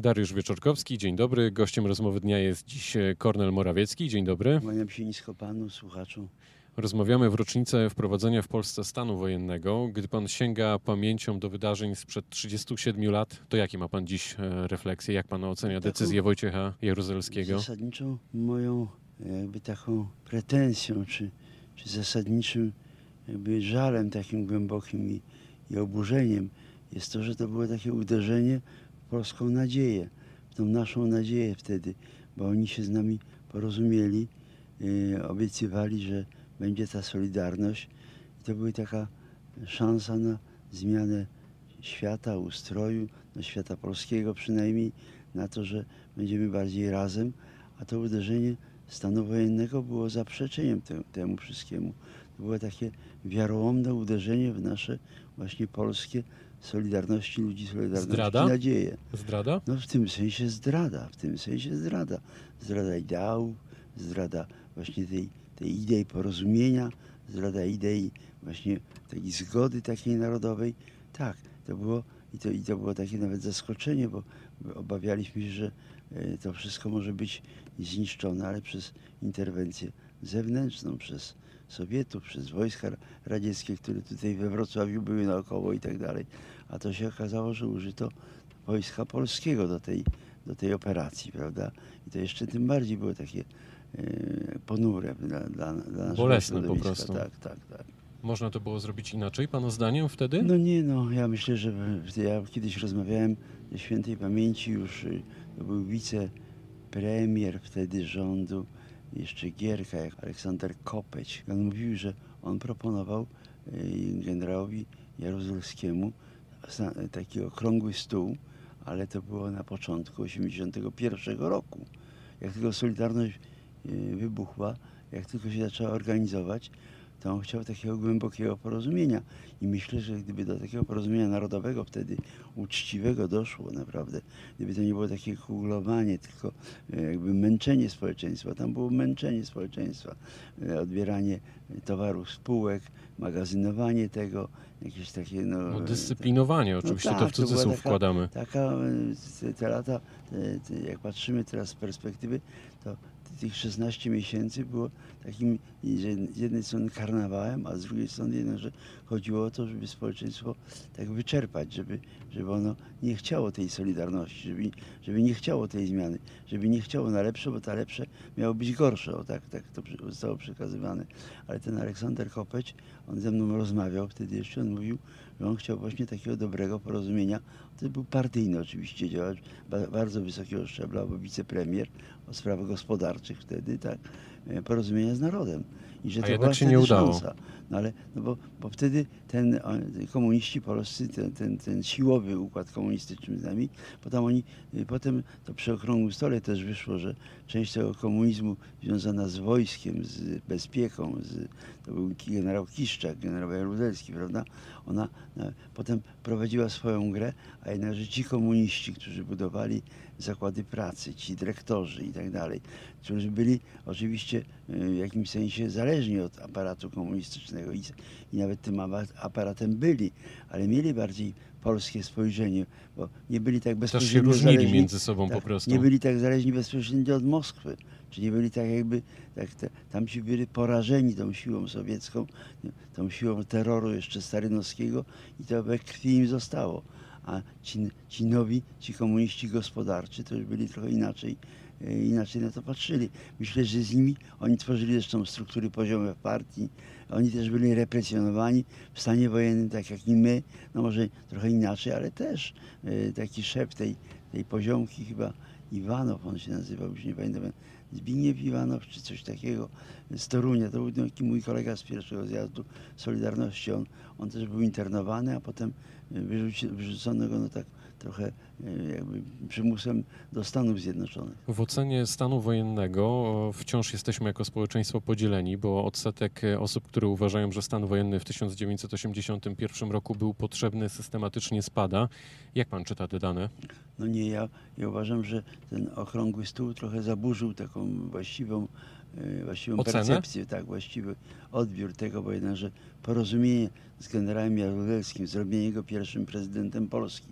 Dariusz Wieczorkowski, dzień dobry. Gościem rozmowy dnia jest dziś e, Kornel Morawiecki. Dzień dobry. Kłaniam się nisko panu, słuchaczom. Rozmawiamy w rocznicę wprowadzenia w Polsce stanu wojennego. Gdy pan sięga pamięcią do wydarzeń sprzed 37 lat, to jakie ma pan dziś e, refleksje? Jak pan ocenia decyzję Wojciecha Jaruzelskiego? Zasadniczą moją jakby taką pretensją, czy, czy zasadniczym jakby żalem takim głębokim i, i oburzeniem jest to, że to było takie uderzenie polską nadzieję, w tą naszą nadzieję wtedy, bo oni się z nami porozumieli, yy, obiecywali, że będzie ta solidarność i to była taka szansa na zmianę świata, ustroju, no świata polskiego przynajmniej, na to, że będziemy bardziej razem, a to uderzenie stanu wojennego było zaprzeczeniem te, temu wszystkiemu. To było takie wiarołomne uderzenie w nasze właśnie polskie solidarności ludzi, solidarności Zdrada? i nadzieję. Zdrada? No w tym sensie zdrada, w tym sensie zdrada. Zdrada ideałów, zdrada właśnie tej, tej idei porozumienia, zdrada idei właśnie takiej zgody takiej narodowej. Tak, to było i to, i to było takie nawet zaskoczenie, bo bo obawialiśmy się, że e, to wszystko może być zniszczone, ale przez interwencję zewnętrzną, przez Sowietów, przez wojska radzieckie, które tutaj we Wrocławiu były naokoło i tak dalej. A to się okazało, że użyto wojska polskiego do tej, do tej operacji, prawda? I to jeszcze tym bardziej było takie e, ponure dla, dla, dla naszego Bolesne po prostu. Tak, tak, tak. Można to było zrobić inaczej, pana zdaniem wtedy? No nie no, ja myślę, że ja kiedyś rozmawiałem ze świętej pamięci już, y, to był wicepremier wtedy rządu, jeszcze Gierka, jak Aleksander Kopeć. On mówił, że on proponował y, generałowi Jaruzelskiemu taki okrągły stół, ale to było na początku 81 roku. Jak tylko Solidarność y, wybuchła, jak tylko się zaczęła organizować, to on chciał takiego głębokiego porozumienia. I myślę, że gdyby do takiego porozumienia narodowego wtedy uczciwego doszło naprawdę, gdyby to nie było takie kuglowanie, tylko e, jakby męczenie społeczeństwa, tam było męczenie społeczeństwa, e, odbieranie towarów spółek, magazynowanie tego, jakieś takie no... No, e, dyscyplinowanie, oczywiście to tak, w to była cudzysłów taka- wkładamy. Taka, te- te lata, te, te, jak patrzymy teraz z perspektywy, to tych 16 miesięcy było takim z jednej strony karnawałem, a z drugiej strony jednak, że chodziło o to, żeby społeczeństwo tak wyczerpać, żeby, żeby ono nie chciało tej solidarności, żeby, żeby nie chciało tej zmiany, żeby nie chciało na lepsze, bo ta lepsze miało być gorsze, o tak, tak to zostało przekazywane. Ale ten Aleksander Kopeć, on ze mną rozmawiał wtedy jeszcze, on mówił, że on chciał właśnie takiego dobrego porozumienia. To był partyjny oczywiście działacz, ba- bardzo wysokiego szczebla, bo wicepremier o sprawach gospodarczych wtedy, tak, e, porozumienia z narodem. I że A to jednak się nie udało. szansa. No ale, no bo, bo wtedy ten komuniści polscy, ten, ten, ten siłowy układ komunistyczny z nami, potem oni, y, potem to przy okrągłym stole też wyszło, że część tego komunizmu związana z wojskiem, z bezpieką, z, to był generał Kiszczak, generał Jaruzelski, prawda? Ona e, potem prowadziła swoją grę, a jednakże ci komuniści, którzy budowali zakłady pracy, ci dyrektorzy i tak dalej, którzy byli oczywiście e, w jakimś sensie zależni od aparatu komunistycznego i, i nawet tym apa- aparatem byli, ale mieli bardziej polskie spojrzenie, bo nie byli tak Też się bezpośrednio różnili zależni, między sobą po tak, prostu. nie byli tak zależni bezpośrednio od Moskwy, czy nie byli tak jakby, tak, te, tamci byli porażeni tą siłą sowiecką, tą siłą terroru jeszcze starynowskiego i to we krwi im zostało. A ci, ci nowi, ci komuniści gospodarczy to już byli trochę inaczej, inaczej na to patrzyli. Myślę, że z nimi, oni tworzyli zresztą struktury w partii, oni też byli represjonowani w stanie wojennym, tak jak i my, no może trochę inaczej, ale też e, taki szef tej, tej poziomki chyba Iwanow, on się nazywał, już nie pamiętam, Zbigniew Iwanow czy coś takiego z Torunia, to był taki mój kolega z pierwszego zjazdu Solidarności, on, on też był internowany, a potem e, wyrzuci, wyrzucono go no tak trochę e, jakby przymusem do Stanów Zjednoczonych. W ocenie stanu wojennego wciąż jesteśmy jako społeczeństwo podzieleni, bo odsetek e, osób, które uważają, że stan wojenny w 1981 roku był potrzebny, systematycznie spada. Jak pan czyta te dane? No nie, ja, ja uważam, że ten okrągły stół trochę zaburzył taką właściwą, właściwą Ocenę? Percepcję, tak, właściwy odbiór tego, bo jednakże porozumienie z generałem Jaruzelskim, zrobienie go pierwszym prezydentem Polski,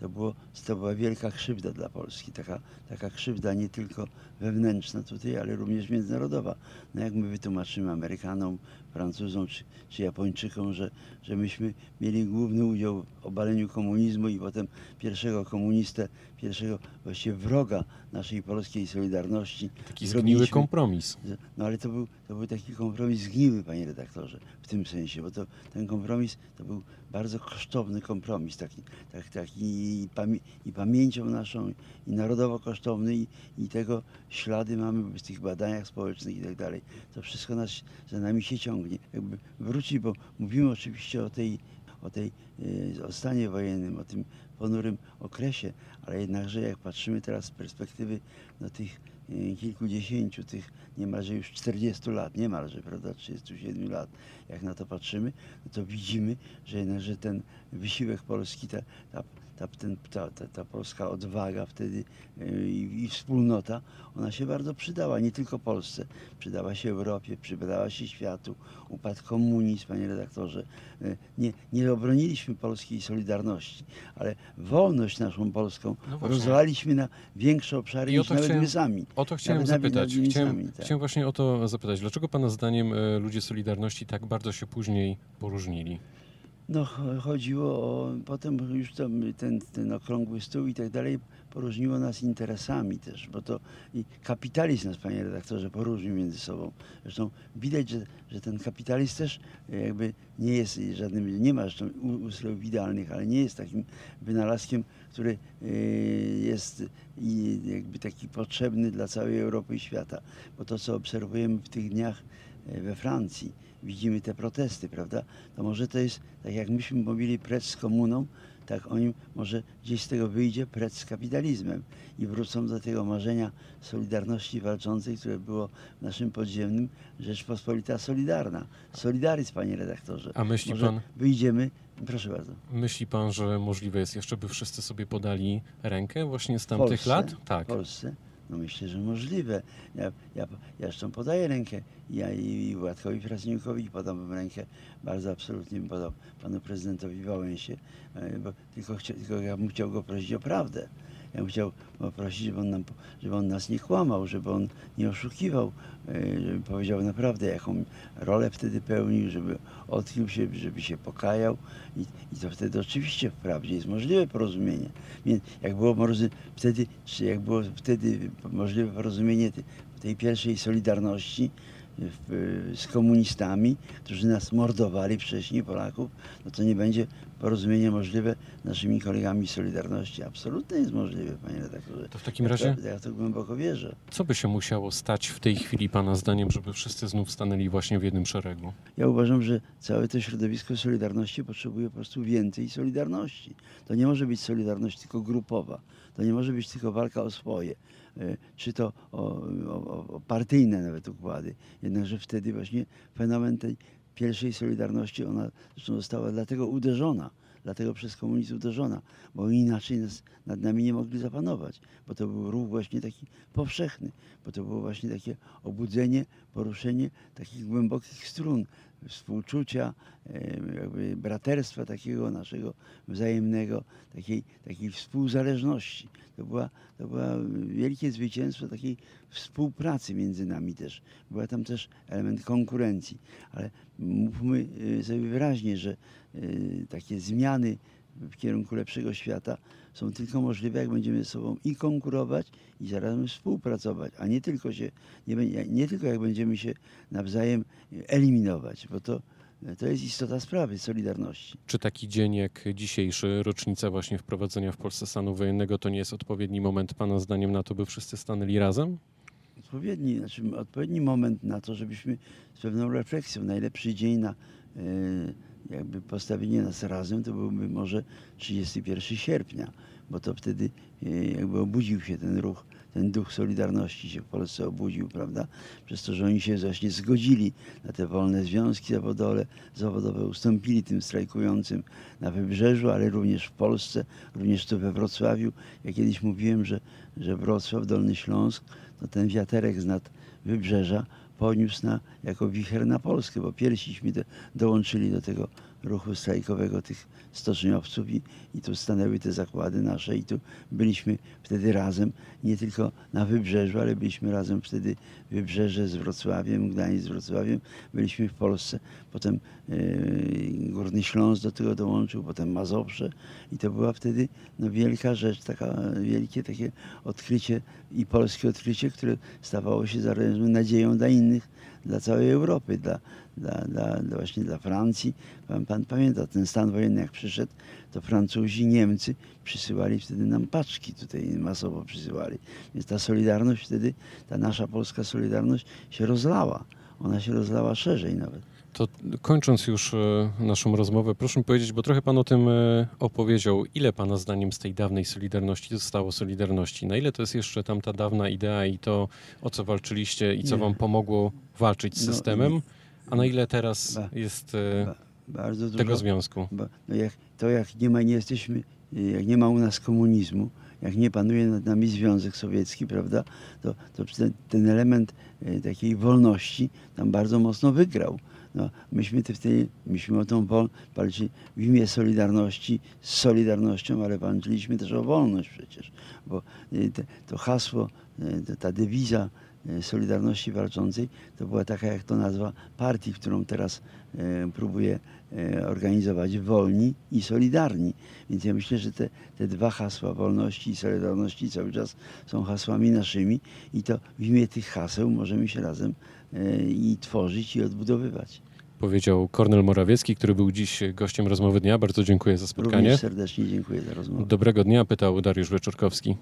to, było, to była wielka krzywda dla Polski. Taka, taka krzywda nie tylko wewnętrzna tutaj, ale również międzynarodowa. No jak my wytłumaczymy Amerykanom, Francuzom czy, czy Japończykom, że, że myśmy mieli główny udział w obaleniu komunizmu i potem pierwszego komunistę, pierwszego właściwie wroga naszej polskiej Solidarności. Taki zrobiliśmy- zgniły kompromis. no ale to był, to był taki kompromis zgniły, panie redaktorze, w tym sensie, bo to, ten kompromis to był bardzo kosztowny kompromis, taki, tak, taki i, pamię- i pamięcią naszą, i narodowo kosztowny, i, i tego ślady mamy w tych badaniach społecznych i tak dalej. To wszystko nas, za nami się ciągnie. Jakby wrócić, bo mówimy oczywiście o tej, o tej, e, o stanie wojennym, o tym ponurym okresie, ale jednakże jak patrzymy teraz z perspektywy no, tych e, kilkudziesięciu, tych niemalże już 40 lat, niemalże, prawda, 37 lat, jak na to patrzymy, no to widzimy, że jednakże ten wysiłek Polski, ta, ta, ta, ten, ta, ta, ta polska odwaga wtedy e, i, wspólnota, ona się bardzo przydała, nie tylko Polsce, przydała się Europie, przydała się światu, upadł komunizm, panie redaktorze. E, Nie, nie obroniliśmy polskiej solidarności, ale wolność naszą polską No rozlaliśmy na większe obszary niż nawet chciałem- my sami. O to chciałem Nawet zapytać. Chciałem, tak. Chciałem właśnie o to zapytać. Dlaczego Pana zdaniem e, ludzie Solidarności tak bardzo się później poróżnili? No, cho- chodziło o, potem już to, my- ten, ten okrągły stół i tak dalej poróżniło nas interesami też, bo to i kapitalizm nas, panie redaktorze, poróżnił między sobą. Zresztą widać, że, że ten kapitalizm też jakby nie jest żadnym, nie ma zresztą ustrojów idealnych, ale nie jest takim wynalazkiem, który e, jest jakby taki potrzebny dla całej Europy i świata. Bo to, co obserwujemy w tych dniach e, we Francji, widzimy te protesty, prawda? To może to jest, tak jak myśmy mówili precz z komuną, tak oni może gdzieś z tego wyjdzie precz z kapitalizmem i wrócą do tego marzenia Solidarności walczącej, które było w naszym podziemnym Rzeczpospolita Solidarna. Solidaryzm, panie redaktorze. A myśli Może pan, wyjdziemy, proszę bardzo. myśli pan, że możliwe jest jeszcze, by wszyscy sobie podali rękę właśnie z tamtych Polsce? lat? W Tak. Polsce? No myślę, że możliwe. Ja, ja, ja zresztą podaję rękę. Ja i, i Władkowi Fraźniukowi podam rękę. Bardzo absolutnie bym podał panu prezydentowi Wałęsie. Bo tylko, chcia, tylko ja bym chciał go prosić o prawdę. Ja bym chciał go prosić, żeby on, nam, żeby on nas nie kłamał, żeby on nie oszukiwał, e, żeby powiedział naprawdę, jaką rolę wtedy pełnił, żeby odkrył się, żeby się pokajał. I, i to wtedy oczywiście wprawdzie jest możliwe porozumienie. Więc jak było wtedy, czy jak było wtedy możliwe porozumienie te- tej pierwszej Solidarności w, z komunistami, którzy nas mordowali wcześniej, Polaków, no to nie będzie porozumienie możliwe z naszymi kolegami Solidarności. Absolutnie jest możliwe, panie redaktorze. To w takim Ja razie, to, ja to głęboko wierzę. co by się musiało stać w tej chwili Pana zdaniem, żeby wszyscy znów stanęli właśnie w jednym szeregu? Ja uważam, że całe to środowisko Solidarności potrzebuje po prostu więcej Solidarności. To nie może być Solidarność tylko grupowa. To nie może być tylko walka o swoje, e, czy to o, o, o partyjne nawet układy. Jednakże wtedy właśnie fenomen tej pierwszej Solidarności, ona zresztą została dlatego uderzona, dlatego przez komunizm uderzona, bo inaczej nas, nad nami nie mogli zapanować, bo to był ruch właśnie taki powszechny, bo to było właśnie takie obudzenie, poruszenie takich głębokich strun, współczucia, jakby braterstwa takiego naszego wzajemnego, takiej, takiej współzależności. To była, to była wielkie zwycięstwo takiej współpracy między nami też. Była tam też element konkurencji, ale mówmy y, sobie wyraźnie, że y, takie zmiany w kierunku lepszego świata są tylko możliwe, jak będziemy ze sobą i konkurować, i zarazem współpracować, a nie tylko się, nie, nie tylko jak będziemy się nawzajem eliminować, bo to, to jest istota sprawy Solidarności. Czy taki dzień jak dzisiejszy, rocznica właśnie wprowadzenia w Polsce stanu wojennego, to nie jest odpowiedni moment Pana zdaniem na to, by wszyscy stanęli razem? Odpowiedni, znaczy odpowiedni moment na to, żebyśmy z pewną refleksją, najlepszy dzień na e, jakby postawienie nas razem, to byłby może 31 sierpnia, bo to wtedy e, jakby obudził się ten ruch, ten duch Solidarności się w Polsce obudził, prawda? Przez to, że oni się właśnie zgodzili na te wolne związki zawodowe, zawodowe ustąpili tym strajkującym na Wybrzeżu, ale również w Polsce, również tu we Wrocławiu. Ja kiedyś mówiłem, że, że Wrocław, Dolny Śląsk, to ten wiaterek z nad Wybrzeża poniósł na, jako wicher na Polskę, bo pierwsiśmy do, dołączyli do tego ruchu strajkowego tych stoczniowców i, i tu stanęły te zakłady nasze i tu byliśmy wtedy razem, nie tylko na Wybrzeżu, ale byliśmy razem wtedy Wybrzeże z Wrocławiem, Gdańsk z Wrocławiem, byliśmy w Polsce, potem e, Górny Śląsk do tego dołączył, potem Mazowsze i to była wtedy no, wielka rzecz, taka wielkie takie odkrycie i polskie odkrycie, które stawało się zarazem nadzieją dla innych, dla całej Europy, dla, dla, dla, właśnie dla Francji. Pan, pan pamięta ten stan wojenny, jak przyszedł, to Francuzi, Niemcy przysyłali wtedy nam paczki tutaj masowo przysyłali. Więc ta solidarność wtedy, ta nasza polska solidarność się rozlała. Ona się rozlała szerzej nawet. To kończąc już e, naszą rozmowę, proszę mi powiedzieć, bo trochę pan o tym e, opowiedział, ile pana zdaniem z tej dawnej Solidarności zostało Solidarności? Na ile to jest jeszcze tam ta dawna idea i to, o co walczyliście i co wam pomogło walczyć z No, systemem? A na ile teraz jest e, Ba, bardzo dużo. tego związku? No jak, to jak nie ma, nie jesteśmy, jak nie ma u nas komunizmu, jak nie panuje nad nami Związek Sowiecki, prawda, to, to ten, ten element takiej wolności tam bardzo mocno wygrał. No, myśmy te wtedy, myśmy o tą walczyli w imię Solidarności, z Solidarnością, ale walczyliśmy też o wolność przecież, bo te, to hasło, e, ta- dewiza Solidarności Walczącej to była taka jak to nazwa partii, którą teraz e, próbuje e, organizować wolni i solidarni. Więc ja myślę, że te, te dwa hasła wolności i solidarności cały czas są hasłami naszymi i to w imię tych haseł możemy się razem e, i tworzyć i odbudowywać. Powiedział Kornel Morawiecki, który był dziś gościem rozmowy dnia. Bardzo dziękuję za spotkanie. Również serdecznie dziękuję za rozmowę. Dobrego dnia, pytał Dariusz Wieczorkowski.